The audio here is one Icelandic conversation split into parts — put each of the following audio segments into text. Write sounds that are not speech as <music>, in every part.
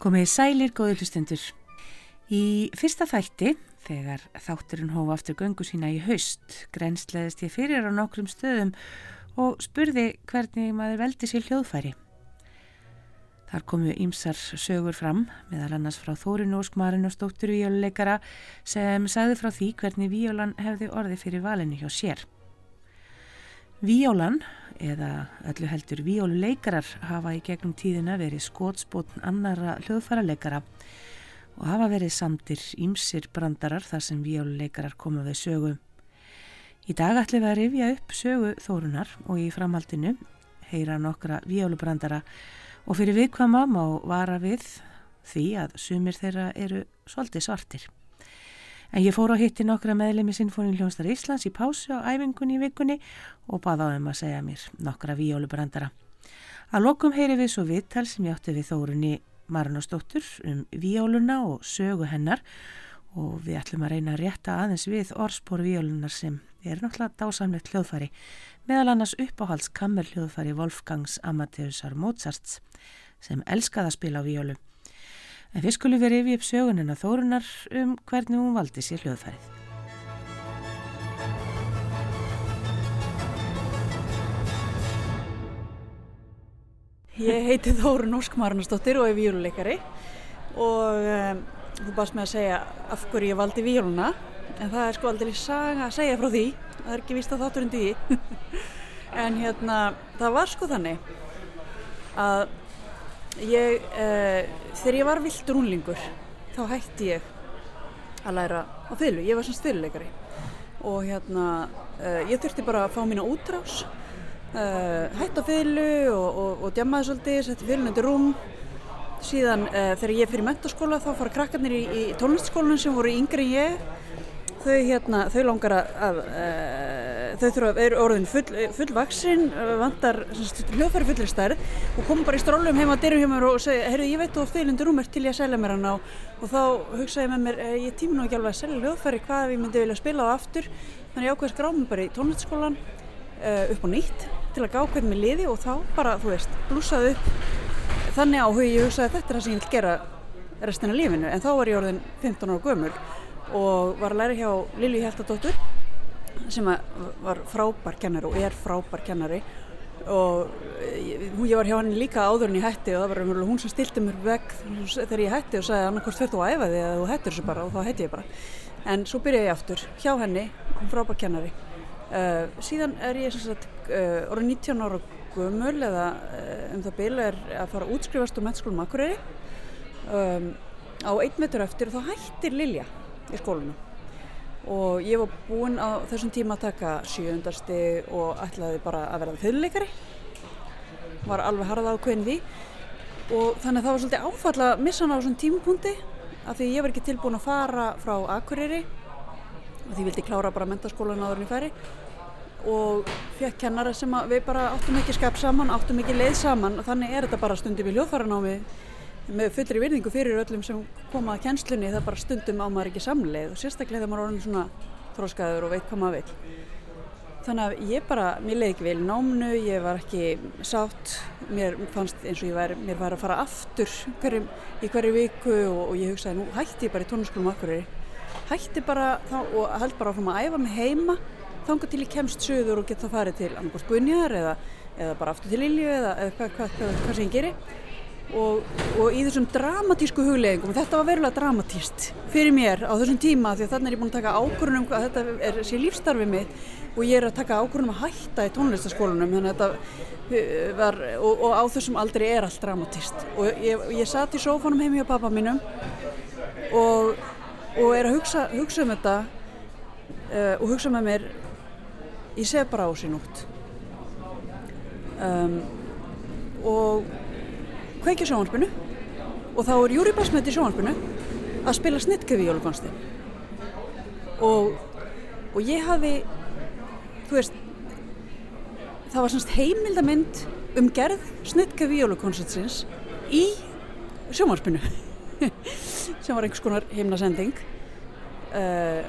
Komið sælir góður hlustendur. Í fyrsta þætti, þegar þátturinn hófa aftur göngu sína í haust, grensleðist ég fyrir á nokkrum stöðum og spurði hvernig maður veldi sér hljóðfæri. Þar komu ímsar sögur fram, meðal annars frá Þórin Óskmarin og stóttur víjóluleikara sem sagði frá því hvernig víjólan hefði orði fyrir valinu hjá sér. Víjólan eða öllu heldur víóluleikarar hafa í gegnum tíðina verið skótspotn annara hljóðfæraleikara og hafa verið samtir ímsir brandarar þar sem víóluleikarar koma við sögu. Í dag ætlum við að rifja upp sögu þórunar og í framhaldinu heyra nokkra víólubrandara og fyrir viðkvama má vara við því að sumir þeirra eru svolítið svartir. En ég fór á hitti nokkra meðlemi Sinfónin Ljónstar Íslands í pásu á æfingunni í vikunni og baða á þeim að segja mér nokkra víjólubrandara. Að lokum heyri við svo viðtal sem ég átti við Þórunni Marunastóttur um víjóluna og sögu hennar og við ætlum að reyna að rétta aðeins við orðspor víjólunar sem er náttúrulega dásamlegt hljóðfæri meðal annars uppáhalds kammer hljóðfæri Wolfgangs Amadeusar Mozarts sem elskaða spila á víjólu. En við skulum verið yfir upp sögunina Þórunar um hvernig hún valdi sér hljóðfærið. Ég heiti Þórun Óskmarnastóttir og er víluleikari og um, þú bast með að segja af hverju ég valdi víluna en það er sko aldrei saga að segja frá því, það er ekki vist að þátturinn því <laughs> en hérna það var sko þannig að Ég, uh, þegar ég var vildur unlingur þá hætti ég að læra á fylgu, ég var sem styrleikari og hérna uh, ég þurfti bara að fá mína útrás uh, hætti á fylgu og, og, og djammaði svolítið, setti fylgun undir rúm. Síðan þegar ég fyrir mentaskóla þá fara krakkarnir í, í tónlistaskólanum sem voru yngri ég. Þau, hérna, þau langar að þau þurfa, eru orðin full, fullvaksinn, vantar hljóðfæri fullir stærð og komum bara í strólum heima að dyrum hjá mér og segja, heyrðu ég veit þú fylgjendur rúmert til ég að selja mér hann á. Og þá hugsaði ég með mér, eh, ég tími nú ekki alveg að selja hljóðfæri hvað ef ég myndi vilja spila á aftur? Þannig ég ákveðis gráðum bara í tónlistaskólan uh, upp á nýtt til að gá hvernig mér liði og þá bara, þú veist, blúsaði upp. Þannig áhug ég hugsaði þetta er það sem ég vil gera restina lífinu. En þá var ég orðin 15 ára gömul og var að læra hjá Lili Hjaltadóttur sem var frábær kennari og er frábær kennari. Og ég, ég var hjá hann líka áður en ég hætti og það var umverulega hún sem stilti mér veg þegar ég hætti og sagði annarkvæmst fyrir þú að æfa þig eða þú hættir þessu bara og þá hætti ég bara. En svo byrjaði ég aftur hjá henni frábær kennari. Uh, síðan er ég sagt, uh, orðið 19 ára gömul eða uh, um það byrja er að fara að útskrifast um meðskólum Akureyri. Um, á einn metur eftir og þá hættir Lilja í skólinu og ég var búinn á þessum tíma að taka sjöundasti og ætlaði bara að verða þauðleikari var alveg harða ákveðin því og þannig að það var svolítið áfall að missa hann á þessum tímapunkti af því ég var ekki tilbúin að fara frá Akureyri og því vildi klára bara mentaskólan áður en ég færi. Og fekk kennara sem við bara áttum ekki skap saman, áttum ekki leið saman. Og þannig er þetta bara stundið við hljóðfæranámi með fullri virðingu fyrir öllum sem koma að kjenslunni það bara stundum á maður ekki samleið og sérstaklega þegar maður er orðin svona þróskaður og veit hvað maður vil þannig að ég bara, mér leiði ekki vel námnu ég var ekki sátt. Mér fannst eins og ég var, mér var að fara aftur hverjum, í hverju viku og, og ég hugsaði nú hætti ég bara í tónasklunum akkurir hætti bara þá, og held bara áfram að æfa mig heima þángu til ég kemst söður og gett þá farið til annarkort Gunjar eða, eða bara aftur til Ilju eða, eða hvað hva, hva, hva sem ég gerir og, og í þessum dramatísku hugleggingum, þetta var verulega dramatíst fyrir mér á þessum tíma því að þannig er ég búin að taka ákvörðunum að þetta er sé lífstarfið mitt og ég er að taka ákvörðunum að hætta í tónlistaskólanum þannig að þetta uh, var og, og á þessum aldrei er allt dramatíst og ég, ég satt í sófanum heim hjá pappa mínum og, og er að hugsa, hugsa um þetta uh, og hugsa með mér ég sef bara á sín út um, og kveikja sjónvarpinu og þá er Júri Basmet í sjónvarpinu að spila snittkjöfi í jólukonstin og, og ég hafi þú veist það var semst heimildamind um gerð snittkjöfi í jólukonstinsins í sjónvarpinu <laughs> sem var einhvers konar heimnasending uh,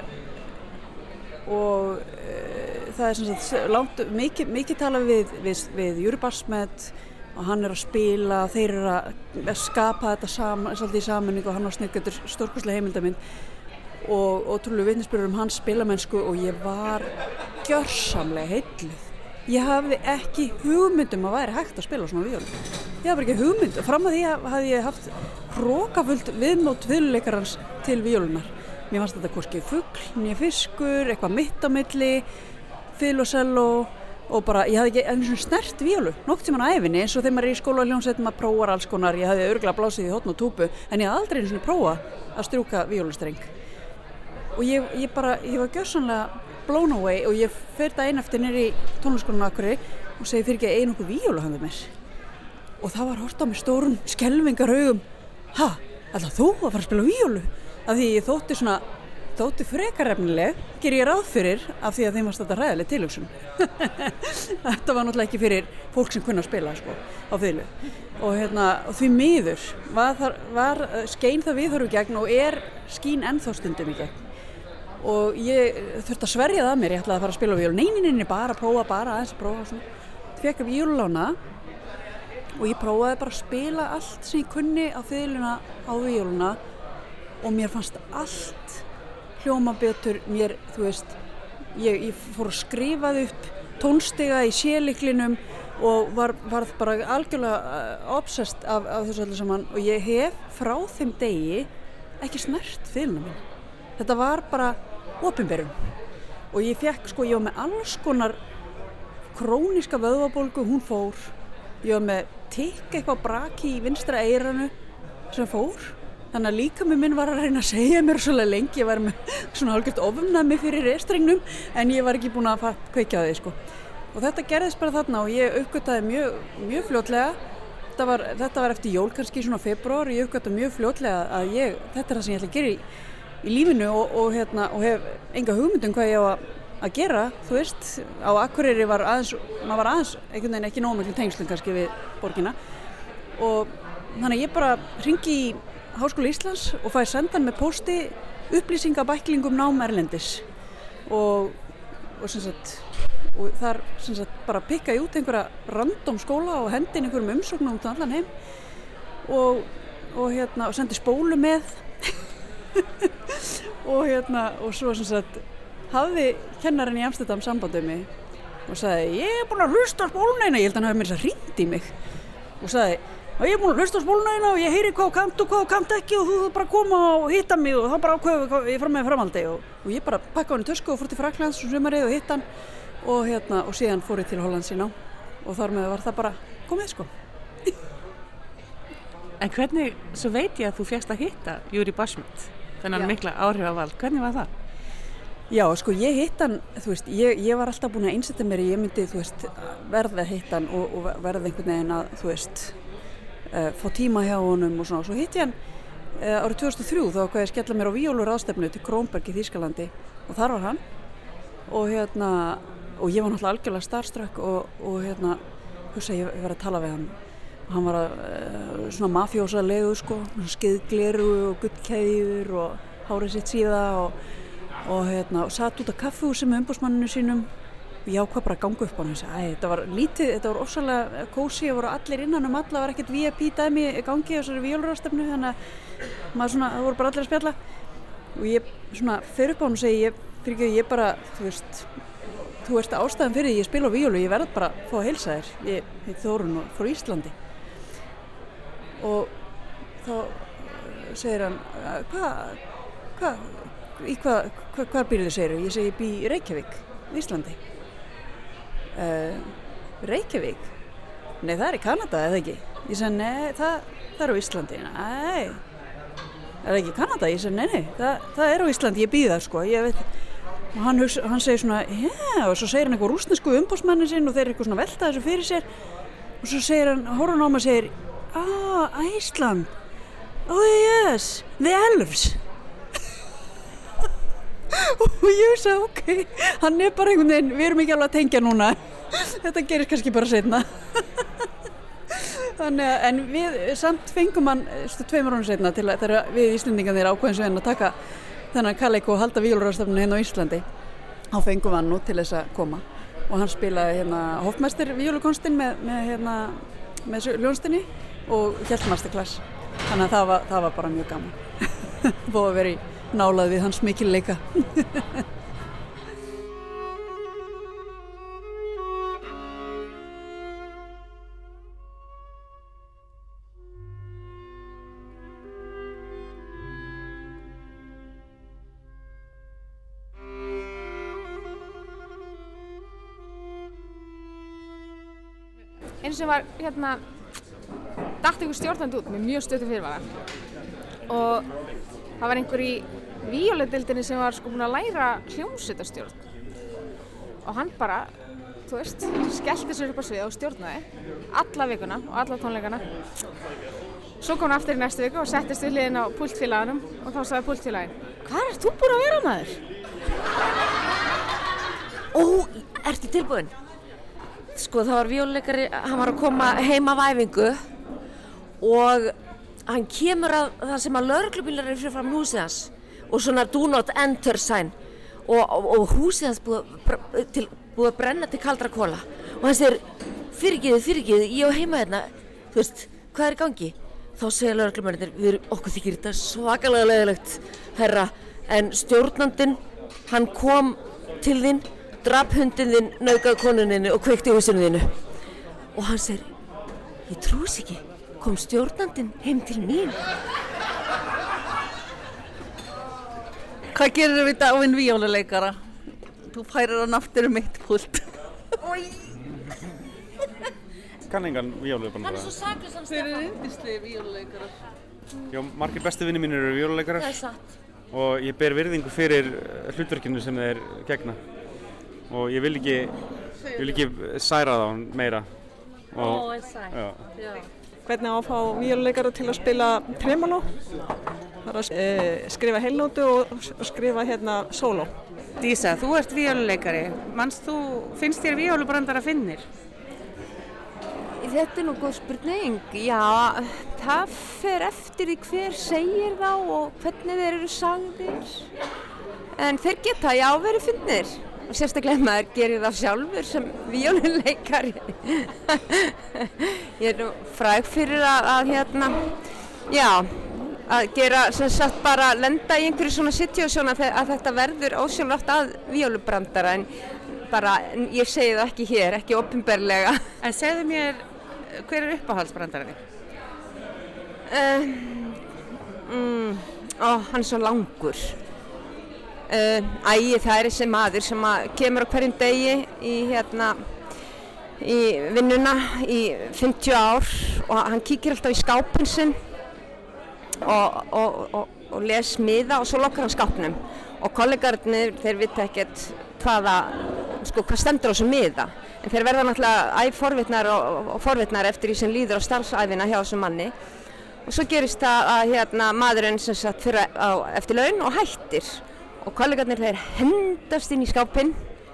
og uh, það er sem sagt langt, mikið, mikið tala við, við, við Júri Basmet og hann er að spila þeir eru að skapa þetta saman, svolítið í samanningu og hann var snyggjöldur stórkoslega heimildamind. Og ótrúlega vitnisbyrjur um hans spilamennsku og ég var gjörsamlega heitluð ég hafði ekki hugmyndum að væri hægt að spila svona víol ég hafði ekki hugmynd og fram að því hafði ég haft rókafullt viðmót viðluleikarans til víolunar mér fannst þetta hvorki fuggl, nýja fiskur eitthvað mitt á milli fil og sel og og bara ég hafði ekki einu svona snert víolu nokk tíman á æfinni eins og þegar maður er í skóla og hljómsveit maður prófar alls konar, ég hafði örgulega blásið í hotn og túpu en ég hafði aldrei einu svona prófa að strjúka víolustreng og ég, ég bara, ég var gjörsanlega blown away og ég fyrir það einn eftir nýri tónliskonuna akkuri og segi fyrir ekki einu okkur víolu hafði mér. Og það var hort á mig stórun skelvingar haugum ha, alltaf þú að fara að spila víolu af því ég þótti svona þótti frekarefnileg ger ég ráð fyrir af því að þeim varst þetta ræðileg tilugsun <laughs> þetta var náttúrulega ekki fyrir fólk sem kunna að spila sko, á fylgu og, hérna, og því miður var, þar, var skein það viðhörfu gegn og er skín ennþá stundum í gegn. Og ég þurfti að sverja það mér ég ætlaði að fara að spila á vílu neynininni bara að prófa, bara aðeins að prófa fekk að vílulána og ég prófaði bara að spila allt sem ég kunni á fylguna á víluna og mér fannst allt hljóma betur mér, þú veist, ég, ég fór að skrifaði upp tónstega í séliklinum og var, var bara algjörlega uh, obsessed af, af þessu allir saman. Og ég hef frá þeim degi ekki snert fylgna mín. Þetta var bara ofinberðum og ég fekk sko, ég var með alls konar króniska vöðvabólgu, hún fór, ég var með tikk eitthvað braki í vinstra eiranu sem fór Þannig að líka með minn var að reyna að segja mér svolítið lengi, ég var með svona hálfgeft ofumnami fyrir restrengnum en ég var ekki búin að kveikja því sko. Og þetta gerðist bara þarna og ég uppgöttaði mjög, mjög fljótlega, þetta var, þetta var eftir jól kannski svona februar, ég uppgöttaði mjög fljótlega að ég, þetta er það sem ég ætla að gera í, í lífinu og, og, hérna, og hef enga hugmyndum hvað ég á að, að gera, þú veist, á Akureyri var aðeins, maður var aðeins einhvern veginn ekki nómöngum tengslum kannski við borgina. Og þannig að ég bara ringi í Háskóla Íslands og fæði sendan með posti upplýsingabæklingum nám Erlendis. Og, og, sagt, og þar sagt, bara pikka ég út einhverja random skóla og hendin einhverjum umsóknum út á allan heim. Og, og hérna, sendi spólu með. <laughs> Og hérna og svo sagt, hafði kennarinn í Amsterdam sambandið mig og sagði ég er búin að hlusta spóluna ég held að hann hafi mér þess að hrýndi mig. Og sagði og ég er búin að hlusta á spóluna eina og ég heyri hvað kant og hvað kant ekki og þú þurft bara að koma og hitta mig og þá bara ákveðu ég fram með framaldi og, og ég bara pakka hann í tösku og fór til Fraklands og sumarið og hitt hann og, hérna, og síðan fór ég til Holland sína og þar með var það bara komið sko. En hvernig, svo veit ég að þú fjast að hitta Júri Bashmet, þennan mikla áhrifavald, hvernig var það? Já, sko ég hitt hann, þú veist, ég, ég var alltaf búin að einsetja mér, ég myndi, þú veist, verða hitt hann og, og verða einhvern veginn að, þú veist, uh, fá tíma hjá honum og svona. Og svo hitt ég hann uh, árið 2003 þá hvað ég skella mér á Víólur ástefnu til Krónberg í Þýskalandi. Og þar var hann. Og hérna og ég var náttúrulega algjörlega starströkk og, og hérna, hugsa ég, var að tala við hann. Og hann var að, uh, svona mafjósa legu sko, skiðgleru og guttkæður og hárið sitt síða og, og hérna, og satt út á kaffehúsi með umbúsmanninu sínum ég ákvað bara að ganga upp á hann þetta var lítið, þetta var ósalega kósi og voru allir innan um alla, það var ekkert VIP dæmi gangi á þessari vjólurástöfnu þannig að maður svona, það voru bara allir að spjalla. Og ég svona fyrir upp á hann og segi ég, fyrir ekki að ég bara þú veist, þú ert ástæðan fyrir ég spila á vjólu, ég verð bara að fá að heilsa þér. Ég heit Þórun og frá Íslandi. Og þá segir hann hvað í hvað, hvað, hvað býrðu? þið segir ég segi ég bý Reykjavík, Íslandi uh, Reykjavík? Nei það er í Kanada eða ekki? Ég sagði nei það, það er á Íslandi. Nei. Er það ekki í Kanada? Ég sagði nei nei það, það er á Íslandi ég býða sko. Ég veit og hann, hugsa, hann segir svona já og svo segir hann eitthvað rúsnesku umbósmannin sinn og þeir eru eitthvað svona velta þessu fyrir sér. Og svo segir hann, hann á mig og segir ah Ísland oh yes, the elves og ég sagði ok, hann er bara einhvern veginn við erum ekki alveg að tengja núna. Þetta gerir kannski bara setna þannig að en við samt fengum hann stu tveimur hónu setna til að við Íslandingar þeir ákveðins við hann að taka þennan kalleik og halda vílurarstafninu hérna á Íslandi þá fengum hann nú til þess að koma. Og hann spilaði hérna hoffmæstir vílukonstinn með, með hérna með ljónstinni og helt masterclass. Þannig að það var, það var bara mjög gaman. Búið að vera í nálað við hans mikil leika eins og var hérna dætt einhver stjórnandi út með mjög stötu fyrirvara. Og það var einhver í víoledeildinni sem var sko búin að læra hljómsveitastjórn og hann bara, þú veist, skellti sér upp á svið og stjórnaði alla vikuna og alla tónleikana svo kom hann aftur í næstu viku og settist við liðin á pultfélaganum og þá sagði pultfélagin Hvað er þú búin að vera maður? Ó, ertu tilbúin? Sko það var vjóluleikari, hann var að koma heim af æfingu og hann kemur að það sem að lauruglubílar eru fyrir fram húsið hans og svona do not enter sign og, og, og húsið hans búið, til, búið að brenna til kaldra kóla og hann segir fyrirgiðið, fyrirgiðið, ég á heima hérna, þú veist, hvað er í gangi? Þá segja lauruglumennir, við erum okkur þykir þetta svakalega leiðilegt, herra, en stjórnandinn, hann kom til þín drap hundin þinn, naukaði konuninni og kveikti húsinu þínu. Og hann segir, ég trús ekki, kom stjórnandinn heim til mín. Hvað gerir við daginn víóluleikara? Þú færir hann aftur um eitt pult. kann engan víóluleikara. saklus hann er yndislega víóluleikara? Já, margir bestu vinni mínir eru víóluleikarar satt. og ég ber virðingu fyrir hlutverkinu sem þeir gegna og ég vil ekki, ég vil ekki særa þá meira. Og, er sætt. Hvernig á að fá víóluleikara til að spila tremolo það er að e, skrifa heilnótu og, skrifa hérna sóló Dísa, þú ert víóluleikari. Manst þú, finnst þér víólubrandara finnir? Þetta er nú góð spurning. Já, það fer eftir því hver segir þá og hvernig þeir eru sagðir. En þeir geta, já, verið finnir. Sérstaklega ef maður gerir það sjálfur sem víóluleikari. Ég er nú fræg fyrir að, að hérna, já, að gera sem sagt bara lenda í einhverju svona situasjón að, að þetta verður ósjálfrátt að víólubrandara en bara, en ég segi það ekki hér, ekki opinberlega. En segðu mér, hver er uppáhaldsbrandarinn? Uh, mm, ó, hann er svo langur. Uh, æ, það er þessi maður sem kemur á hverjum degi í, hérna, í vinnuna í 50 ár og hann kíkir alltaf í skápinn sinn og, og, og, og les miða og svo lokkar hann skápnum. Og kollegarnir þeir vita ekkert hvaða, sko, hvað stendur á þessu miða. En þeir verða náttúrulega æg forvitnar og, forvitnar eftir því sem líður á starfsæfina hjá þessum manni. Og svo gerist það að hérna, maðurinn sem sagt fyrir á, eftir laun og hættir og kollegarnir þeir hendast inn í skápinn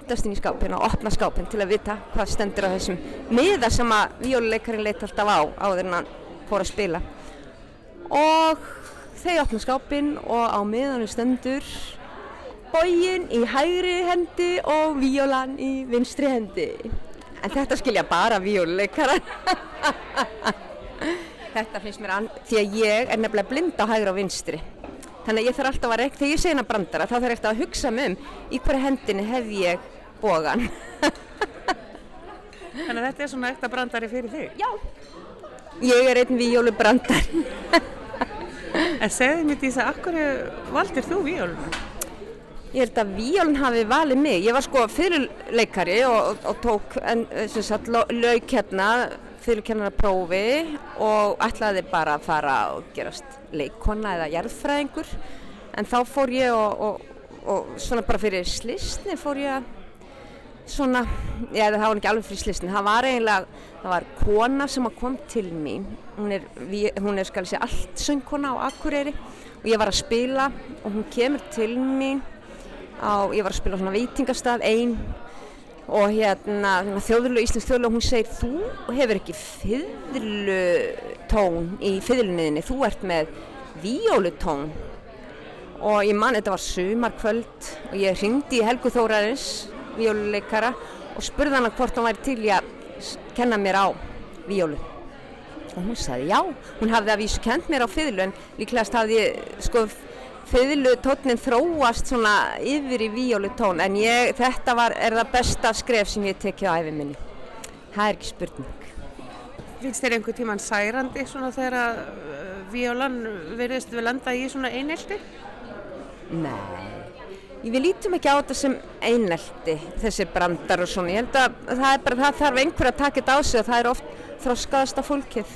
hendast inn í skápinn og opna skápinn til að vita hvað stendur á þessum miða sem að víóluleikarinn leit alltaf á áður en hann fór að spila. Og þeir opna skápinn og á miðanum stendur bógin í hægri hendi og víólan í vinstri hendi. En þetta skilja bara víóluleikarar <laughs> Þetta finnst mér ann... Því að ég er nefnilega blind á hægra og vinstri. Þannig að ég þarf alltaf að reikna, þegar ég segna brandara, þá þarf ég alltaf að hugsa mig um í hverju hendinni hef ég bógan. <laughs> Þannig að þetta er svona ekta brandari fyrir þig. Já. Ég er einn víólu brandar. <laughs> En segðu mér Dísa, akkur valdir þú víóluna? Ég held að víólun hafi valið mig. Ég var sko fyrirleikari og, og, og tók en, sagt, lauk hérna fyrirkennara prófi og ætlaði bara að fara og gerast leikkona eða jarðfræðingur. En þá fór ég og, og, og svona bara fyrir slisni fór ég að svona, já það var ekki alveg fyrir slisni, það var eiginlega, það var kona sem kom til mín, hún er, hún er skal ég segja allt söngkona á Akureyri og ég var að spila og hún kemur til mín á, ég var að spila á svona veitingastað einn og hérna þjóðurlu, íslensk þjóðurlu og hún segir þú hefur ekki fiðlutón í fiðlunniðinni, þú ert með víólutón. Og ég man þetta var sumarkvöld og ég ringdi í Helgu Þórarins víóluleikara og spurði hana hvort hann væri til að kenna mér á víólu. Og hún sagði já, hún hafði að vísu kent mér á fiðlu en líklegast hafði sko fiðlutónin þróast svona yfir í víólutón en ég, þetta var, er það besta skref sem ég tekið á æfi minni. Það er ekki spurning. Finnst þér einhver tíman særandi svona þegar að uh, víólan verðist við landa í svona einelti? Nei, við lítum ekki á þetta sem einelti, þessir brandar og svona. Ég held að það bara, það þarf einhver að taka þetta á sig og það er oft þroskaðasta fólkið.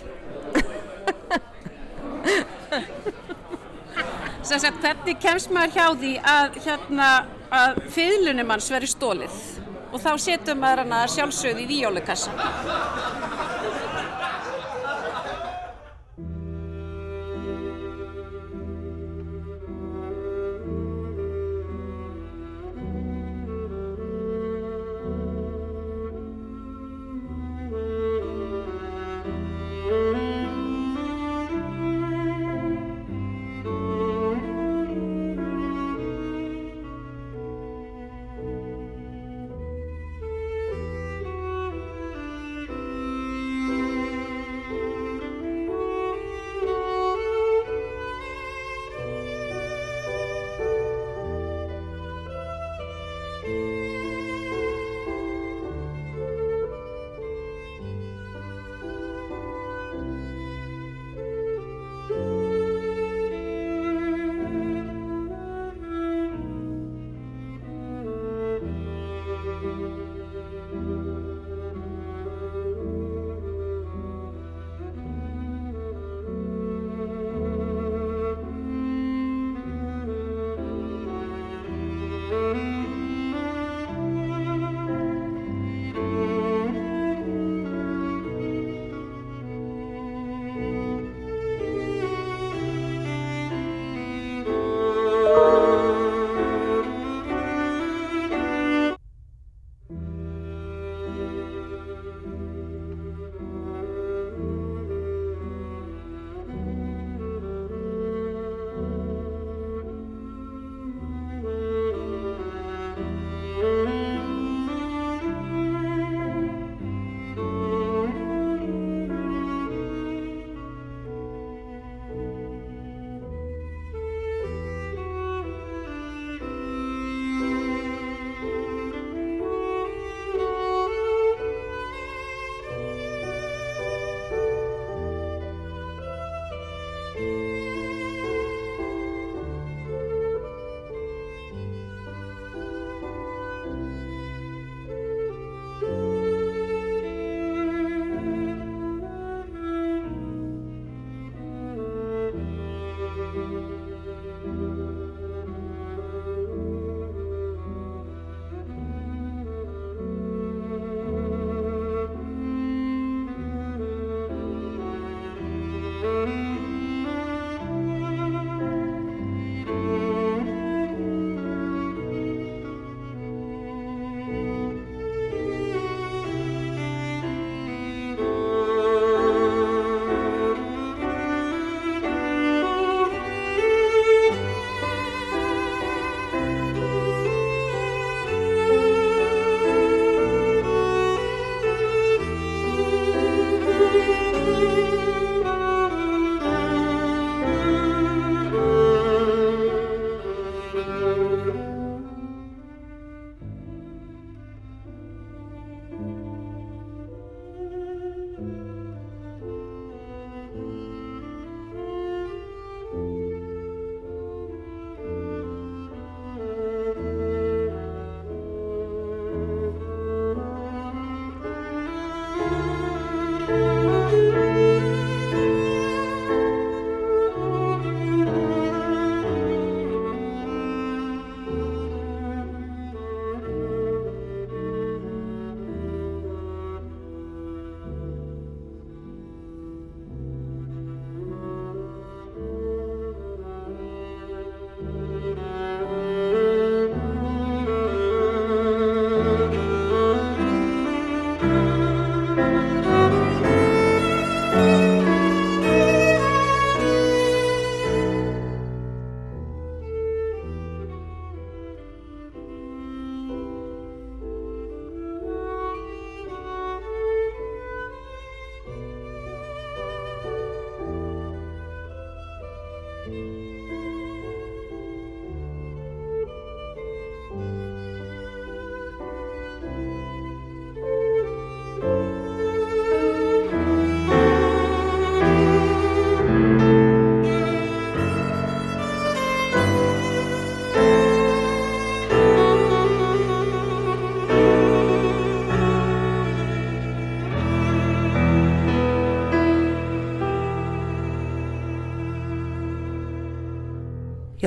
<laughs> Að hvernig kemst maður hjá því að, hérna, að fiðlunum hans veri stólið og þá setur maður hana sjálfsögð í víólukassa.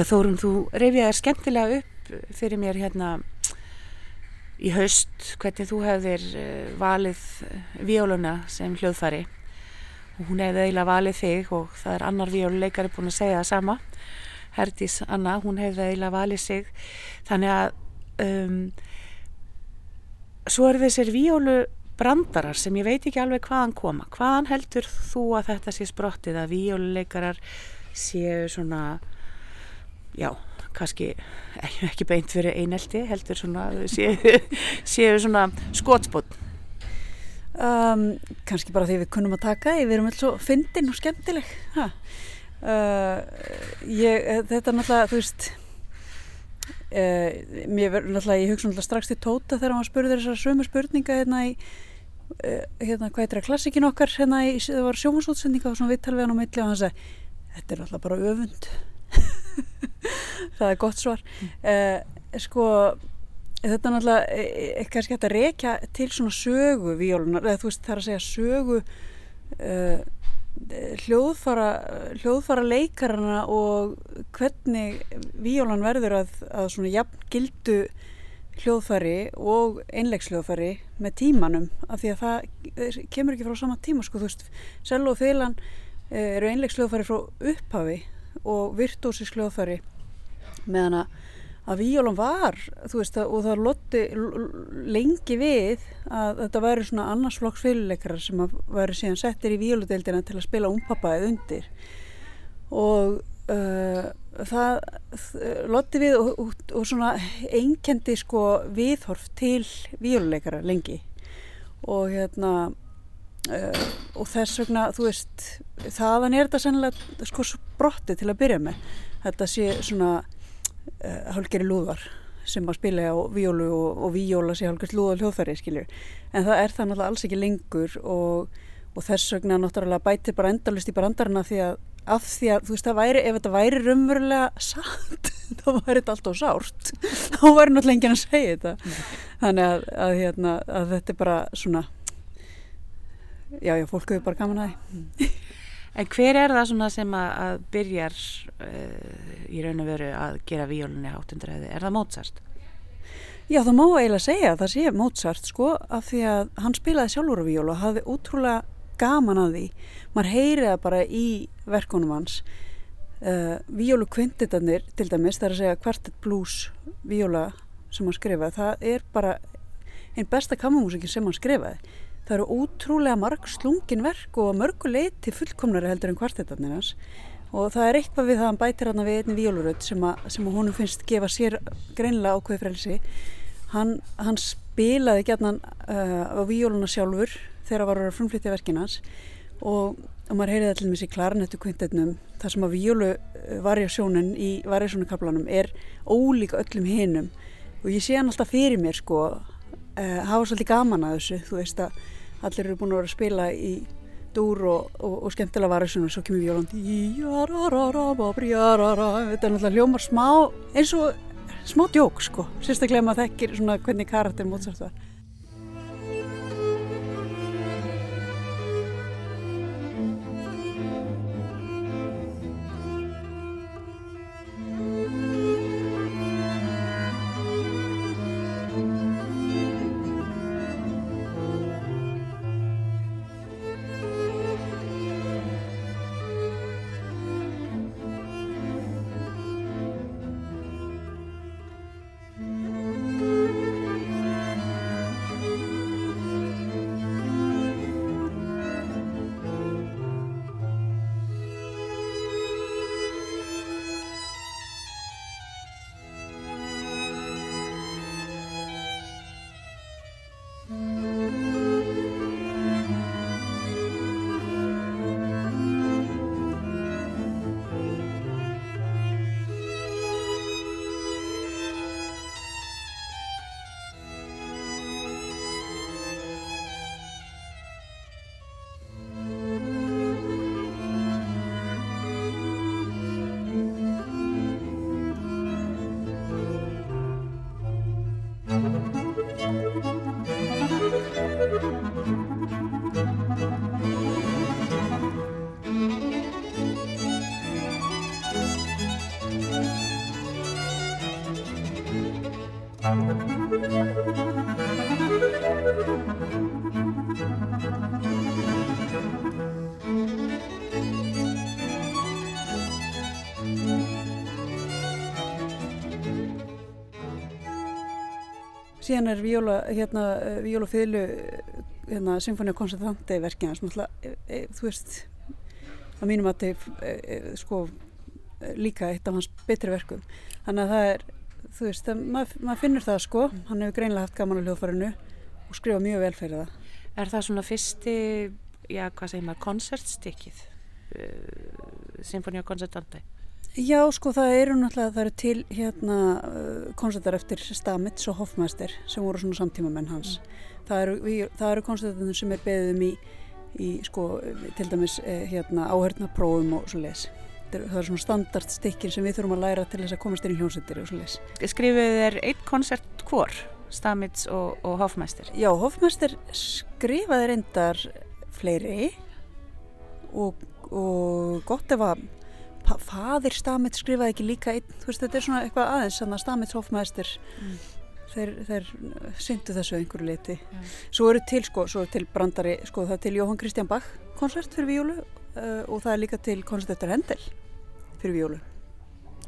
Þórun, þú reyfiðar skemmtilega upp fyrir mér hérna í haust hvernig þú hefðir uh, valið vióluna sem hljóðfari og hún hefði eiginlega valið þig og það er annar violuleikari búin að segja það sama. Herdís Anna, hún hefði eiginlega valið sig. Þannig að um, svo eru þessir viólu brandarar sem ég veit ekki alveg hvaðan koma. Hvaðan heldur þú að þetta sé sprottið að vióluleikarar séu svona já, kannski ekki beint fyrir einelti heldur svona séu, <laughs> séu svona skotspotn um, kannski bara því við kunnum að taka við erum alltaf fyndin og skemmtileg. Uh, ég, þetta er náttúrulega þú veist uh, mér verður náttúrulega ég hugsa náttúrulega strax til Tóta þegar hann spurði þessar sömu spurninga hérna í uh, hérna hvað það klassikin okkar hérna í, það var sjómasútsendinga og svona vittal við hann á milli og hann sagði þetta er náttúrulega bara öfund <laughs> það er gott svar. Sko þetta er náttúrulega kannski hægt að rekja til svona sögu víólunar, eða þú veist það er að segja sögu hljóðfara, hljóðfara leikarana og hvernig víólan verður að, að svona jafn gildu hljóðfari og einleiksljóðfari með tímanum af því að það kemur ekki frá sama tíma sko þú veist, sel og eh, eru einleiksljóðfari frá upphafi og virtuósisljóðfari meðan að Víólum var, veist, og það lotti lengi við að þetta væri svona annarsflokks fyrirleikarar sem að væri síðan settir í Víóludeildina til að spila umpappaðið undir. Og uh, það lotti við og, og, og svona einkendi sko viðhorf til Víóluleikara lengi. Og hérna uh, og þess vegna, þú veist, þaðan er þetta sennilega sko brotti til að byrja með. Þetta sé svona uh, hálgeri lúðar sem að spila á víólu og, og víóla sé hálgert lúðar hljóðfæri skilju en það er það náttúrulega alls ekki lengur og, og þess vegna náttúrulega bætir bara endalust í brandarina því að af því að þú veist það væri, ef þetta væri raunverulega satt <laughs> þá væri þetta alltaf sárt. Þá væri náttúrulega enginn að segja þetta. Mm. þannig að, að, hérna, að þetta er bara svona já já, fólk hefur bara gaman að því En hver er það svona sem að, að byrjar uh, í raun og veru að gera víólunni háttundræði? Er það Mozart? Já, það má eiginlega segja að það sé Mozart sko af því að hann spilaði sjálfur á víólu og hafði útrúlega gaman að því. Man heyriða bara í verkonum hans. Uh, víólu kvinditanir til dæmis, það er að segja kvartet blues víóla sem hann skrifaði, það er bara einn besta kamamúsikin sem hann skrifaði það eru útrúlega marg slungin verk og mörguleiti fullkomnari heldur en kvartetarnir hans. Og það er eitthvað við það að hann bætir hann við einni vjóluröld sem, sem honum finnst gefa sér greinlega ákveð frelsi. Hann, hann spilaði gætnan uh, á vjóluna sjálfur þegar var að frumflytja verkinans og, og maður heyriði allir með sér klarnettu kvintennum þar sem að vjólu uh, í varjasjónukablanum er ólíka öllum hinnum og ég sé hann alltaf fyrir mér sko uh, hafa svolítið gaman að þessu þú veist að allir eru búin að vera að spila í dúr og, og, og skemmtilega varu og svo kemur Jólandi. Þetta er náttúrulega hljómar smá eins og smá djók sko. Sérstaklega maður þekkir svona hvernig karakter Mozart var síðan er viola, hérna, viola fylgu hérna, Symfónia Concertante verkið hans, náttúrulega, e, e, þú veist að mínum að þetta e, e, sko líka eitt af hans betri verkum. Þannig að það er, þú veist, það, maður, maður finnur það sko, hann hefur greinlega haft gaman á hljóðfærinu og skrifa mjög vel fyrir það. Er það svona fyrsti, já, hvað segir maður, koncertstykkið, uh, Symfónia Concertante? Já, sko, það eru náttúrulega, það eru til hérna uh, koncertar eftir Stamets og Hofmeister sem voru svona samtímamenn hans. Það eru, eru koncertarnir sem er beðum í, í sko, til dæmis eh, hérna áhörnaprófum og svo leis. Það eru svona standardstykkin sem við þurfum að læra til þess að komast inn í hljómsveitir og svo leis. Skrifuðu þeir eitt koncert hvor, Stamits og, og Hofmeister? Já, Hofmeister skrifaði reyndar fleiri og, og gott ef að faðir Stamets skrifaði ekki líka einn, þú veist þetta er svona eitthvað aðeins þannig að Stamets Hofmeister. Þeir, þeir syndu þessu einhverju leiti svo eru til sko, svo eru til brandari sko það er til Jóhann Kristján Bach konsert fyrir víólu uh, og það er líka til konsert eftir Hendel fyrir víólu.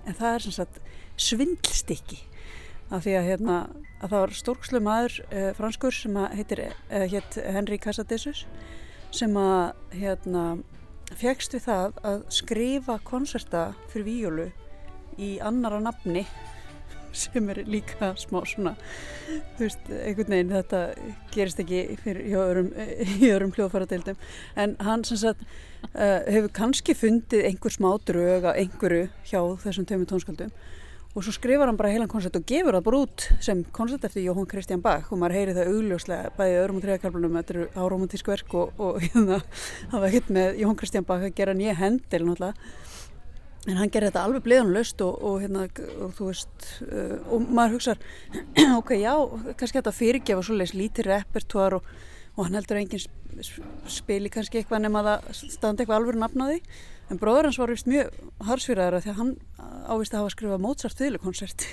En það er sem sagt svindlstykki af því að, hérna, að það var stórkslu maður uh, franskur sem að heitir uh, hétt Henry Casadesus sem að hérna fegst við það að skrifa konserta fyrir víólu í annara nafni sem er líka smá svona þú veist, einhvern veginn þetta gerist ekki fyrir hjá öðrum, öðrum hljóðfæradeildum. En hann sem sagt uh, hefur kannski fundið einhver smá drög að einhverju hjá þessum tömmu tónskaldum og svo skrifar hann bara heilan koncert og gefur það bara út sem koncert eftir Jóhann Kristján Bach. Og maður heyri það augljóslega bæði í öðrum og þriðakalblunum þetta eru áromantísk verk og, og <laughs> hérna, það var ekkert með Jóhann Kristján Bach að gera nýja hendil náttúrulega. En hann gerir þetta alveg bliðanlaust og, og, hérna, og þú veist uh, og maður hugsar <clears throat> ok, já, kannski þetta fyrirgefa svoleiðis lítið repertoar og, hann heldur enginn spili kannski eitthvað nema að það standi eitthvað alveg nafn á því en bróður hans var vist mjög harsfýraður því að hann ávist að hafa skrifað Mozart þýðlukonsert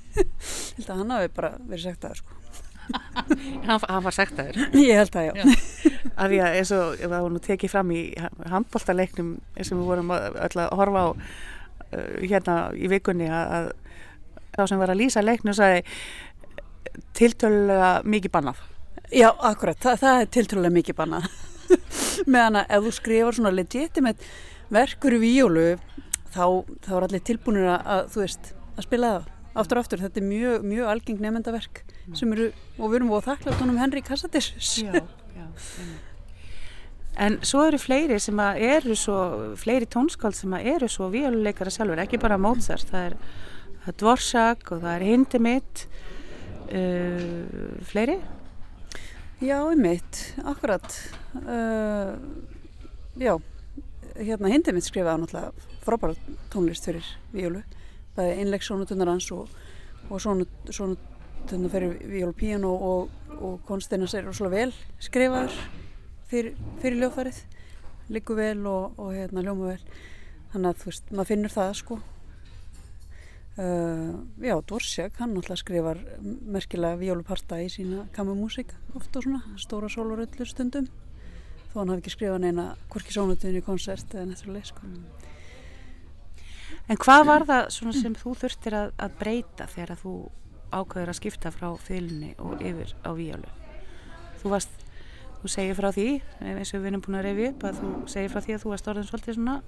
<laughs> held að hann hafi bara verið sagt það sko. <laughs> Hann, hann var sagt að þér? ég held að já, <laughs> Af því að eins og það var nú tekið fram í handbóltaleiknum sem við vorum að- öll að horfa á uh, hérna í vikunni að, að þá sem var að lýsa leiknum sagði tiltölulega mikið bannað. Já akkurat, það, það er tiltrúlega mikið bannað <laughs> meðan að ef þú skrifar svona legitimate verkur í víólu þá, þá er allir tilbúinir að, að þú veist, að spila það aftur og aftur, þetta er mjög, mjög algeng nefndaverk sem eru, og við erum að þakla tónum Henry Casadesus Já, já. En svo eru fleiri sem að eru svo, fleiri tónskáld sem að eru svo víluleikara sjálfur, ekki bara Mozart, það er, það er Dvorak og það er Hindemith, uh, fleiri? Já, einmitt, akkurat uh, Já hérna hindi mitt skrifaði náttúrulega frábæra tónlist fyrir víólu bæði einleikssónutunnar hans og, og sónutunnar fyrir víólu píano og, og konsteinas er rosalega vel skrifaður fyrir, fyrir ljóðfærið liggur vel og, og hérna ljóma vel. Þannig að þú veist, maður finnur það sko Uh, já, Dvorsjak, hann náttúrulega skrifar merkilega víóluparta í sína kammermúsík oft og svona, stóra sóluröllur stundum þó hann hafi ekki skrifað neina hvorki sónutunni konsert eða nættulega sko. En hvað var það sem þú þurftir að, að breyta þegar að þú ákveður að skipta frá fylgni og yfir á víólu? Þú varst, þú segir frá því, eins og við erum búin að reyfi upp, að þú segir frá því að þú varst orðin svolítið svona,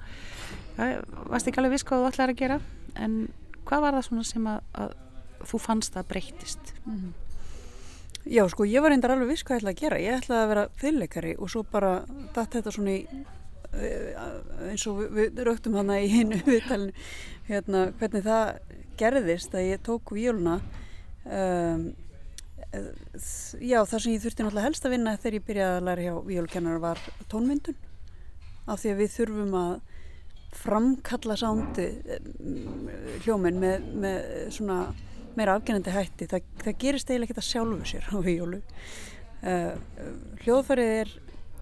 ja, varst ekki alveg viss hvað þú ætlaði að gera, en hvað var það svona sem að, að þú fannst að breytist? Já, sko, ég var reyndar alveg viss hvað ég ætlaði að gera ég ætlaði að vera fyrirleikari og svo bara datt þetta svona í eh, eins og við, rögtum hana í hinu <laughs> viðtalinu hérna, hvernig það gerðist að ég tók víoluna um, já, það sem ég þurfti náttúrulega helst að vinna þegar ég byrjaði að læra hjá víolkennar var tónmyndun af því að við þurfum að framkalla sándi hljóminn með, með svona meira afgennandi hætti. Það, það gerist eiginlega ekki það sjálfu sér á víólu. Uh, hljóðfærið er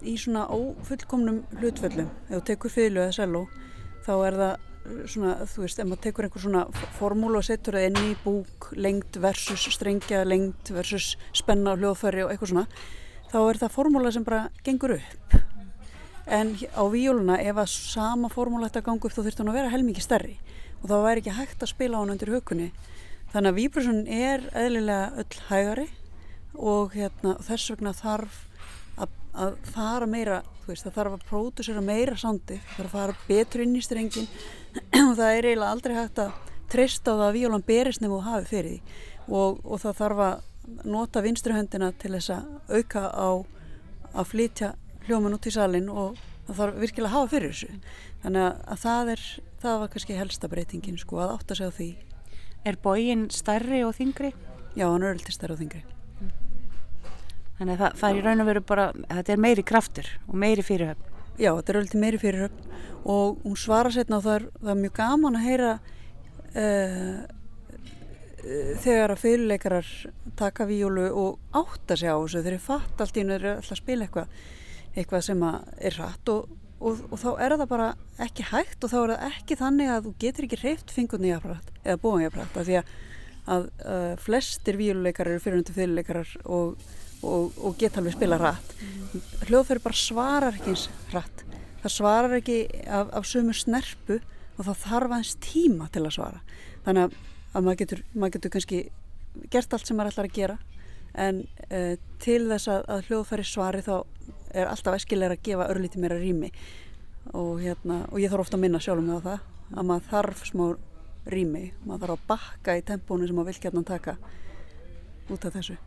í svona ófullkomnum hlutföllum. Ef þú tekur fylgu eða seló þá er það svona, þú veist, ef maður tekur einhver svona formúlu og setur það inn í búk, lengt versus strengja, lengt versus spenna hljóðfæri og eitthvað svona, þá er það formúla sem bara gengur upp. En á víóluna, ef að sama formúla ætti að ganga upp, þá þurfti hún að vera helmingi stærri. Og þá væri ekki hægt að spila hann undir hökunni. Þannig að víbrössun er eðlilega öll hægari og hérna, þess vegna þarf að, að fara meira veist, það þarf að pródusera meira sándi það þarf að fara betur inn í strengin <clears throat> og það er eiginlega aldrei hægt að treysta á það að víólan berist nefn og hafi fyrir því. Og, og það þarf að nota vinstruhöndina til þess að auka á að flytja hljóman út í salin og það þarf virkilega að hafa fyrir þessu þannig að, að það er það var kannski helsta breytingin sko að átta sig á því Er bógin stærri og þingri? Já, hann er öllti stærri og þingri Þannig að það, það er í raun og veru bara, þetta er meiri kraftur og meiri fyrirhöfn. Já, þetta er öllti meiri fyrirhöfn og hún svara setna og það er, það er mjög gaman að heyra uh, þegar að fyrirleikarar taka víólu og átta sig á þessu þegar þeir fatt allt í nöður alltaf að spila eitthvað eitthvað sem er rætt og, og, og þá er það bara ekki hægt og þá er það ekki þannig að þú getur ekki hreift fingurni í apparat eða bóin í apparat af því að, að uh, flestir víóluleikarar eru fyrirhundi fyrirleikarar og og, geta alveg spila rætt hljóðferði bara svarar ekki eins rætt það svarar ekki af, af sömu snerpu og það þarf aðeins tíma til að svara. Þannig að, að maður, getur, maður getur kannski gert allt sem maður ætlar að gera en uh, til þess að, að hljóðferði svari þá er alltaf eskilega að gefa örlíti meira rými og, hérna, og ég þarf ofta að minna sjálf með það að maður þarf smá rými maður þarf að bakka í tempónu sem maður vil gætna taka út af þessu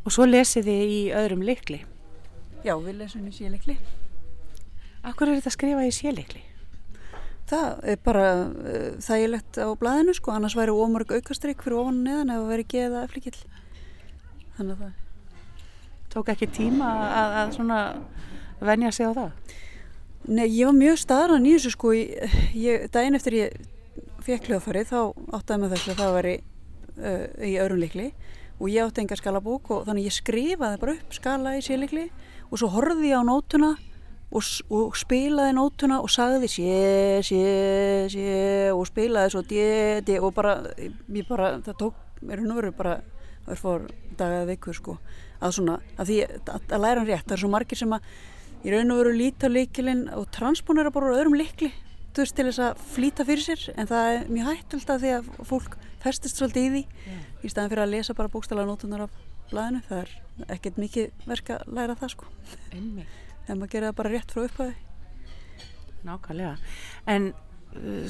Og svo lesið þið í öðrum likli? Já, við lesum í sílikli. Akkur er þetta að skrifa í sílikli? Það er bara uh, þægilegt á blæðinu sko, annars væri ómörg aukastrykk fyrir ofan og neðan ef það væri geða eflikill. Þannig að það... Tók ekki tíma að, að svona venja sig á það? Nei, ég var mjög staðran í þessu sko, ég, daginn eftir ég fekk hljóðfarið þá áttaði með þess að það væri uh, í öðrum likli og ég átti enga skalabók og þannig ég skrifaði bara upp skala í sílikli og svo horfði ég á nótuna og, og spilaði nótuna og sagði sé, sé, sé og spilaði svo dje, dje og bara, ég bara, það tók mér nú verið bara örfór dagaði vikur sko að svona, að því að, að læra hann rétt, það er svo margir sem að ég raun og veru líta líkilinn og transponera bara öðrum líkli til þess að flýta fyrir sér. En það er mjög hættult að því að fólk festist svolítið í því yeah. í staðan fyrir að lesa bara bókstala nótunar af blæðinu það er ekkert mikið verk að læra það sko. En maður gera það bara rétt frá upphæði Nákvæmlega. En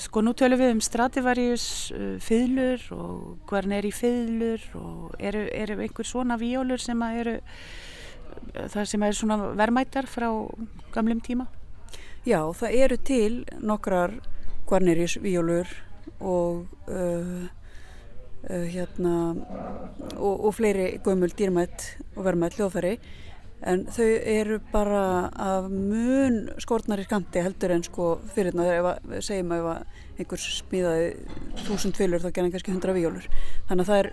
sko nú tölum við um Stradivarius uh, fiðlur og hvern er í fiðlur og eru, eru einhver svona víólur sem eru það sem er svona vermættar frá gamlum tíma? Já, það eru til nokkrar Guarnerius víólur og uh, uh, hérna og, og fleiri gömul dýrmætt og verðmætt hljóðfæri en þau eru bara af mun skortnari skamti heldur en sko fyrirna þegar segjum að ef einhvers smíðaði þúsund fylgur þá gerðan kannski hundra víólur þannig að það er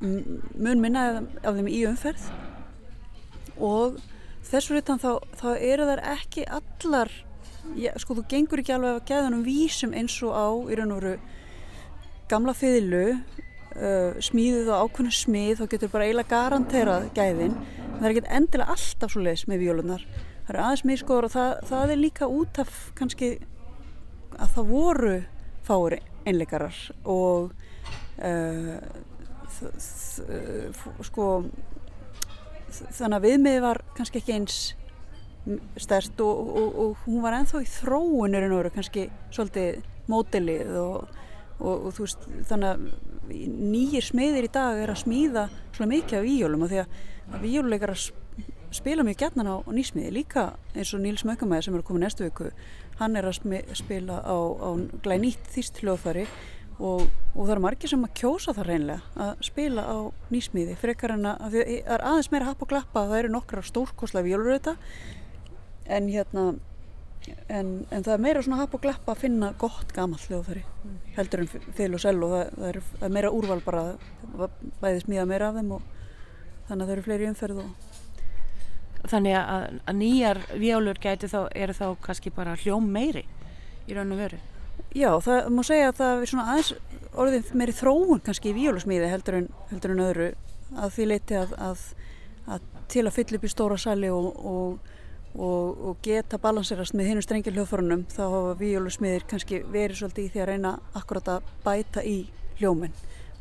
mun minna af þeim í umferð. Og þessu rítan þá, þá eru þær ekki allar sko þú gengur ekki alveg að geða um vísum eins og á í raun og veru gamla fiðlu uh, smíðuð og ákveðinu smíð þá getur bara eiginlega garanterað gæðin. En það er ekki endilega alltaf svo leiðis með vjólunar það eru aðeins miskoður og það, það er líka út af kannski að það voru fári einleikarar og uh, sko þannig að viðmið var kannski ekki eins stert og, og, og hún var enþá í þróunir en voru kannski svolítið mótilið og, og þú veist þannig að nýjir smiðir í dag er að smíða svolítið mikið af víjólum og því að, að víjóluleikar spila mjög gætnan á nýsmiði. Líka eins og Níls Mökkamæði sem er komið næstu viku hann er að spila á, á glænýtt þýst hljóðfæri og, og það eru margir sem að kjósa það reynlega að spila á nýsmíði frekar en að það er aðeins meira happ og glappa það eru nokkra stórkoslega vjóluröta en hérna en, en það er meira svona happ og glappa að finna gott gamall hljóðfæri mm. heldur en fylg og sel og það, það, er, það er meira úrval bara bæði smíða meira af þeim og þannig að það eru fleiri umferð og Þannig að, að nýjar vjólur gæti þá, eru þá kannski bara hljóm meiri í raun og veru Já, það má segja að það er svona aðeins orðið meiri þróun kannski í víólusmíði heldur heldur en öðru að því leiti að, að, að til að fylla upp í stóra sali og, og, og, og geta balanserast með hinu strengil hljóðforunum þá hafa víólusmíðir kannski verið svolítið í því að reyna akkurat að bæta í hljóminn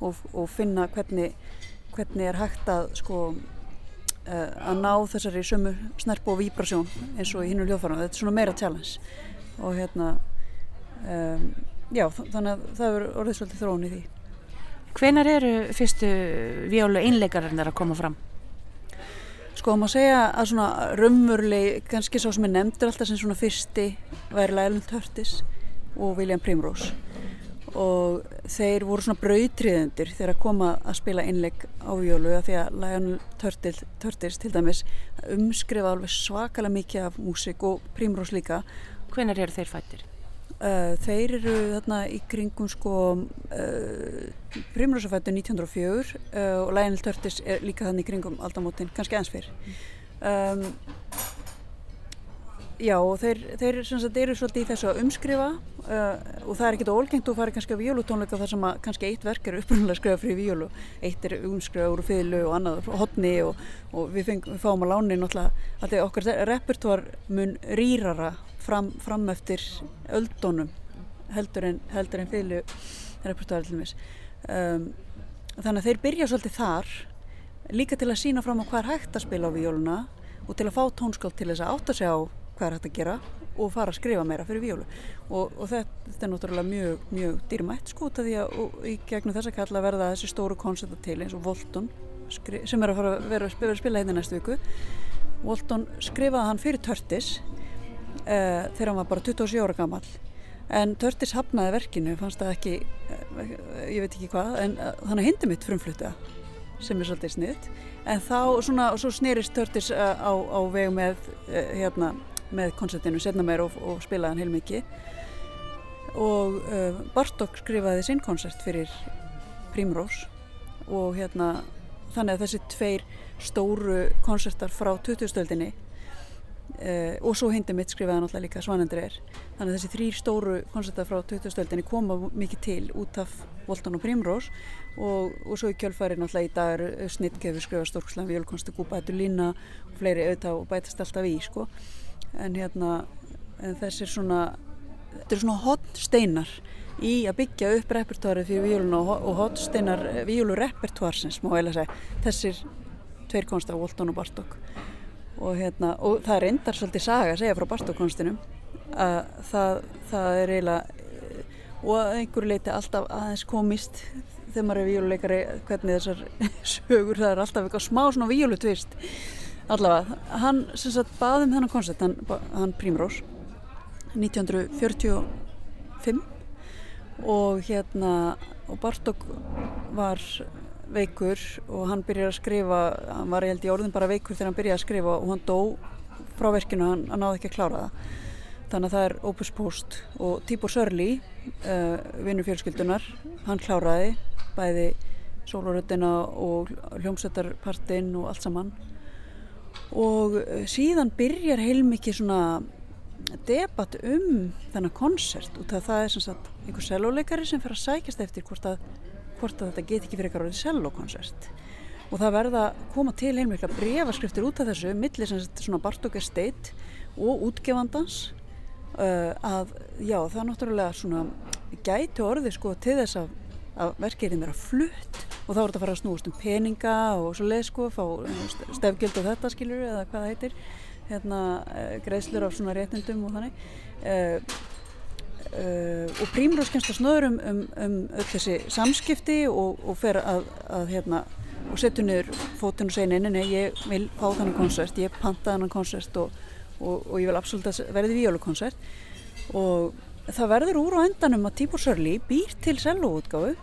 og, og finna hvernig, hvernig er hægt að sko uh, að ná þessari sömu snerpu og víbrasjón eins og í hinnum hljóðfærum þetta er svona meira challenge. Og hérna um, já þannig að það er orðið svolítið þróun í því. Hvenar eru fyrstu vjólu einleikarinnar að koma fram? Sko maður segja að svona raunveruleg, kannski svo sem er nefndur alltaf sem svona fyrsti væri Lælund Hörtis og William Primrose og þeir voru svona brautriðendur þegar að koma að spila innleik á vjólu að því að Lælund Hörtis til dæmis umskrifa alveg svakalega mikið af músik og Primrose líka. Hvenar eru þeir fættir? Uh, þeir eru þarna í kringum sko uh, Primrosafættu 1904 uh, og Lionel Turtis er líka þannig í kringum aldamótin, kannski eins fyrr. Um, Já og þeir, þeir sagt, eru svolítið í þessu að umskrifa og það er ekkert ólgengt og farið kannski á víólutónleika þar sem að kannski eitt verk er upprunnulega skrifað fyrir víólu eitt er umskrifa úr fylgu og annað hodni og, og við, feng, við fáum að láni náttúrulega að okkar repertoar mun rýrara fram, fram eftir öldunum heldur en, en fylgu repertoar um, þannig að þeir byrja svolítið þar líka til að sína fram á hvað er hægt að spila á víóluna og til að fá tónskáld til þess að átta sig á hvað er hægt að gera og fara að skrifa meira fyrir víólu. Og, og þetta, þetta er náttúrulega mjög, mjög dýrmætt sko því að í gegnum þess að kalla verða þessi stóru koncerta til eins og Volton sem er að fara að vera að spila hérna næstu viku. Volton skrifaði hann fyrir Törtis uh, þegar hann var bara 27 ára gammal en Törtis hafnaði verkinu fannst það ekki uh, ég veit ekki hvað en uh, þannig hindi mitt frumflutta sem er svolítið sniðt en þá svona, svo snýrist Törtis á, á veg með hérna með koncertinu setna meir og, og spilaði hann heilmikið. Og uh, Bartók skrifaði sinn koncert fyrir Primrós og hérna þannig að þessi tveir stóru koncertar frá 2000-stöldinni uh, og svo hindi mitt skrifaði alltaf líka Svanendur er þannig að þessi þrýr stóru koncertar frá 2000-stöldinni koma mikið til út af Voltan og Primrós. Og, og svo í kjölfæri náttúrulega í dag er Snittgeður skrifað stórkslega Vjölkonstu Gúbætur Lína og fleiri auðvitað og bætast alltaf í sko en hérna en þessir svona þetta er svona hotsteinar í að byggja upp repertoárið fyrir víjulun og, og hotsteinar víjulurepertoársins má ég lega segja. Þessir tveir konsta, Volton og Bartók. Og hérna og það er endar svolítið saga að segja frá Bartók-konstinum að það, það er eiginlega og að einhverju leiti alltaf aðeins komist þegar maður er víjuleikari hvernig þessar <laughs> sögur það er alltaf eitthvað smá svona víjulutvist allavega, hann sem sagt baði um þennan koncert, hann, hann Prímrós 1945 og hérna og Bartók var veikur og hann byrjaði að skrifa hann var ég held í orðin bara veikur þegar hann byrjaði að skrifa og hann dó frá verkinu hann, hann náði ekki að klára það. Þannig að það er Opus Post og Tíbor Sörli uh, vinnur fjölskyldunar hann kláraði bæði sóluröttina og hljómsættarpartinn og allt saman og eh, síðan byrjar heilmikið svona debatt um þennan konsert og það er sem sagt einhver selvoleikari sem fyrir að sækjast eftir hvort að, hvort að þetta get ekki fyrir eitthvað selvokonsert og það verða að koma til heilmikla brefaskriftir út af þessu millir sem svona Bartók Estate og útgefandans uh, að já það er náttúrulega svona gæti orði sko til þess að, að verkefinn er að flutt og þá er þetta að fara að snúast um peninga og svo leið sko, fá stefgjöld og þetta skilur eða hvað það heitir. Hérna, uh, greiðslur af svona réttindum og þannig. Uh, uh, og Prímrós kemst að snöður um, um, um öll þessi samskipti og, og fer að, að hérna, og setja niður fótinn og segja neina, nei, ég vil fá þannig konsert, ég panta þannig konsert og, og, og ég vil absolutt verði víólukonsert og það verður úr á endanum að Tíbor Sörli býr til selvoútgáfu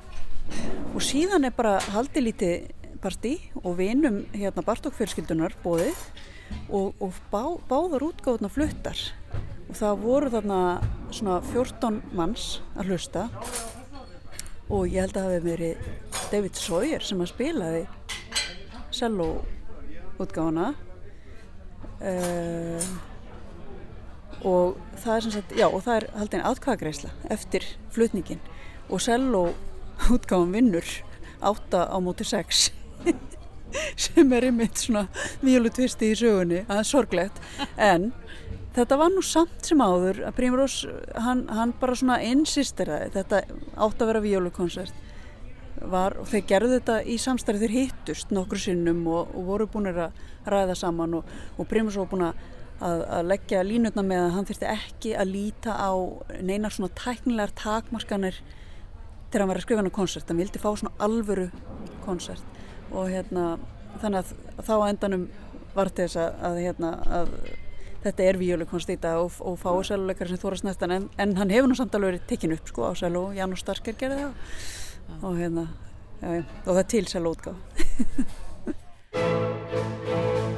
og síðan er bara haldið lítið partí og vinum hérna Bartókfjölskyldunar bóðið og, og bá, báðar útgáðuna fluttar. Og það voru þarna svona 14 manns að hlusta og ég held að það hefði verið David Sawyer sem að spilaði cello útgáðuna uh, og það er sagt, já og það er haldin aðkvæðagreisla eftir flutningin og cello útgáðan vinnur átta á móti sex <laughs> sem er einmitt svona mjölutvist í sögunni, það er sorglegt. En þetta var nú samt sem áður að Prímrós hann, hann bara svona insisteraði þetta átt að vera vjólukonsert var, og þeir gerðu þetta í samstarið, þeir hittust nokkru sinnum og, og voru búin að ræða saman og, og Primus var búin að, að leggja línutna með að hann þurfti ekki að líta á neinar svona tæknilegar takmaskanir var að skrifa hann á konsert, hann vildi fá svona alvöru konsert. Og hérna þannig að þá endanum var þess að, að, hérna, að þetta er víuleikonstýta og, og fái sæluleikar sem þóra snæstan en, en hann hefur nú samt alveg verið tekinn upp sko á sælu og Janus Starker gerði það. Og hérna já, já, og það til sælu útgáð <laughs>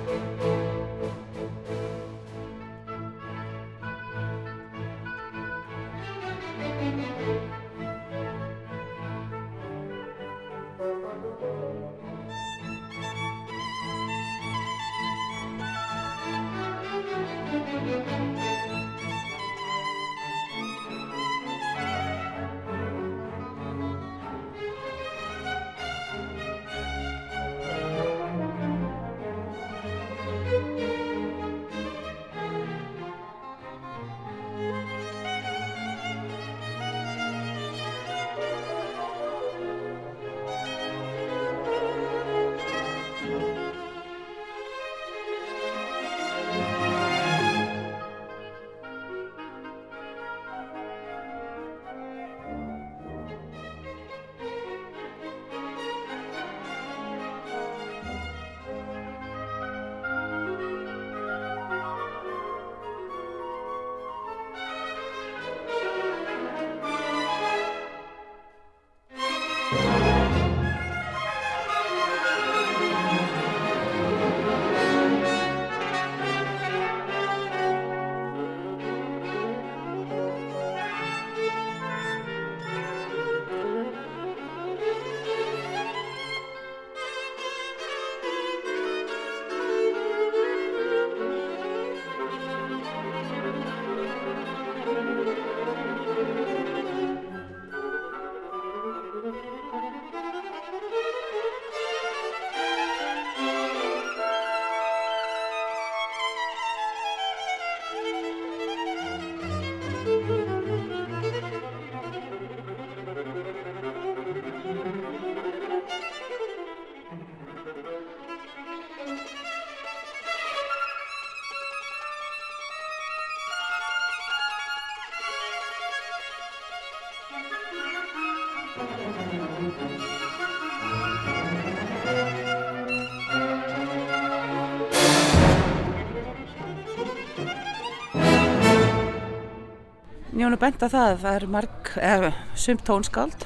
Njónu bent að það, það er marg, eða sumt tónskáld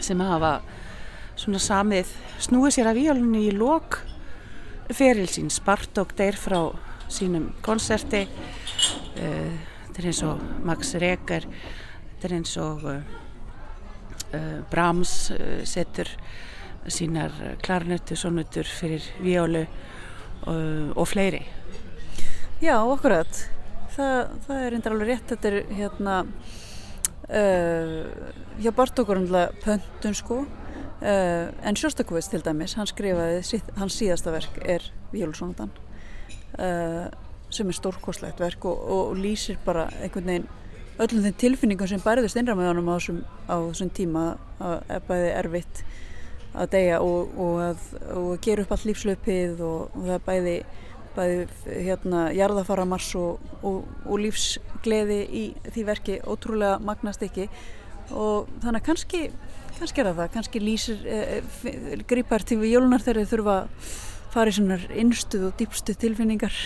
sem hafa svona samið snúið sér að víalunni í lok ferilsins. Bartók deyr frá sínum konserti, uh, þetta er eins og Max Reger, þetta er eins og uh, uh, Brahms setur sínar klarnöttu, sonnutur fyrir víalu og fleiri. Já, okkurat það, það er reyndar alveg rétt þetta er hérna uh, hjá Bartókurunlega pöntun sko. Uh, en Sjóstakvist til dæmis, hann skrifaði hans síðasta verk er Víolssonudan uh, sem er stórkoslegt verk og, og lýsir bara einhvern veginn öllum þeim tilfinningum sem bæriðist innra með honum á þessum, á þessum tíma að bæði erfitt að deyja og, og að og gera upp allt lífslöpið og, og það bæði bæði hérna jarðafaramars og, og, og lífsgleði í því verki ótrúlega magnast ekki og þannig að kannski, kannski er það það, kannski lýsir eh, eh grýpar til við jólunar þegar þau þurfa að fara í svona innstuð og dýpstuð tilfinningar.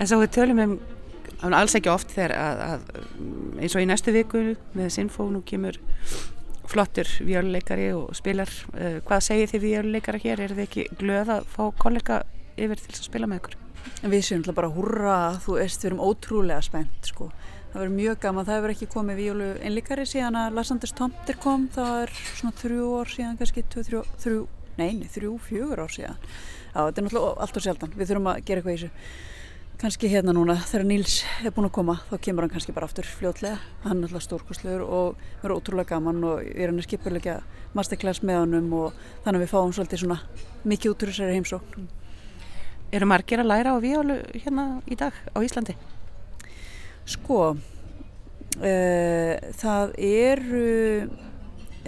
En svo við tölum um, alls ekki oft þegar að, að eins og í næstu viku með Sinfó nú kemur flottur vjöluleikari og spilar. Uh, hvað segir þið vjöluleikara hér? Er þið ekki glöð að fá kollega yfir til að spila með ykkur? Við séum alltaf bara hurra, þú veist, við erum ótrúlega spennt sko. Það verður mjög gaman, það hefur ekki komið vjólu einleikari síðan að Lassanders Tomter kom, það er svona þrjú ár síðan, kannski þrjú, þrjú, neini, þrjú, fjögur ár síðan. Já, þetta er náttúrulega allt og sjaldan, við þurfum að gera eitthvað í þessu. Kannski hérna núna, þegar Níls er búin að koma, þá kemur hann kannski bara aftur fljótlega. Hann er alltaf stórkostlegur og verður ótrúlega gaman og við erum að skipulegja masterclass með honum og þannig að við fáum svolítið svona mikið út úr þessari heimsókn. Eru margir að læra á víólu hérna í dag á Íslandi? Sko, uh, það eru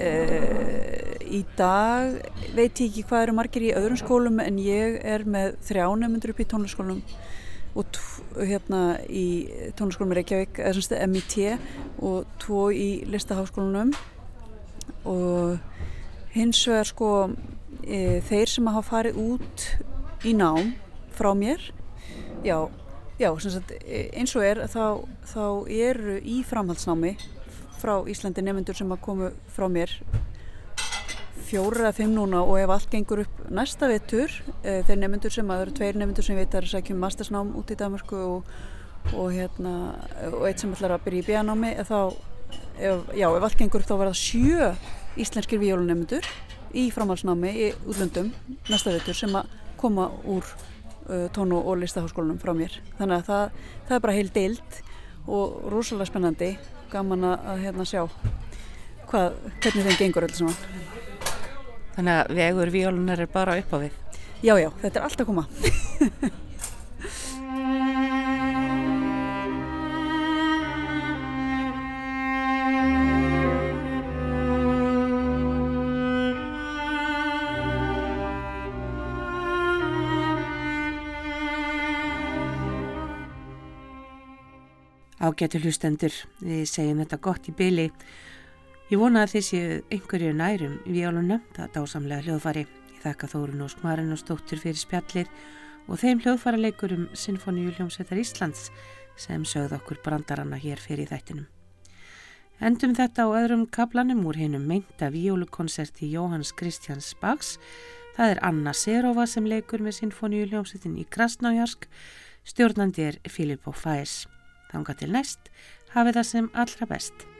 uh, í dag, veit ég ekki hvað eru margir í öðrum skólum en ég er með þrjánumundur upp í tónlaskólum og hérna í tónlaskólum í Reykjavík, eða semst MIT og tvo í listaháskólunum og hins vegar sko e, þeir sem hafa farið út í nám frá mér já, já sagt, eins og er þá, þá eru í framhaldsnámi frá Íslandi nefnendur sem að komu frá mér fjóra eða fimm núna og ef allt gengur upp næsta vettur e, þeir nefnendur sem að það eru tveir nefnendur sem veit að að sækjum mastersnám út í Danmarku og, og, hérna, og eitt sem ætlar að byrja í bíanámi þá, ef, já, ef allt gengur upp þá verða sjö íslenskir víjólunemnendur í framhaldsnámi í útlöndum næsta vettur sem að koma úr uh, tónu og listaháskólanum frá mér. Þannig að það, það er bara heil deild og rosalega spennandi gaman að hérna sjá hvað, hvernig þeim gengur alls saman Þannig að vegur víólunar er bara upp á við Já, já, þetta er alltaf koma Ágætu hlustendur, við segjum þetta gott í byli. Ég vona að séu einhverju nærum vjálunna, það dásamlega hljóðfari. Ég þakka Þórun og Skmarin og Stóttur fyrir spjallir og þeim hljóðfaraleikurum Sinfoníu hljómsveitar Íslands sem sögð okkur brandaranna hér fyrir þættinum. Endum þetta á öðrum kaplanum úr hinnum meinta vjólukonserti Jóhanns Kristjáns Bags. Það er Anna Serova sem leikur með Sinfoníu hljómsveitin í Krasnájarsk. Stjórnandi er Filippo Fæs. Þánga til næst, hafið það sem allra best.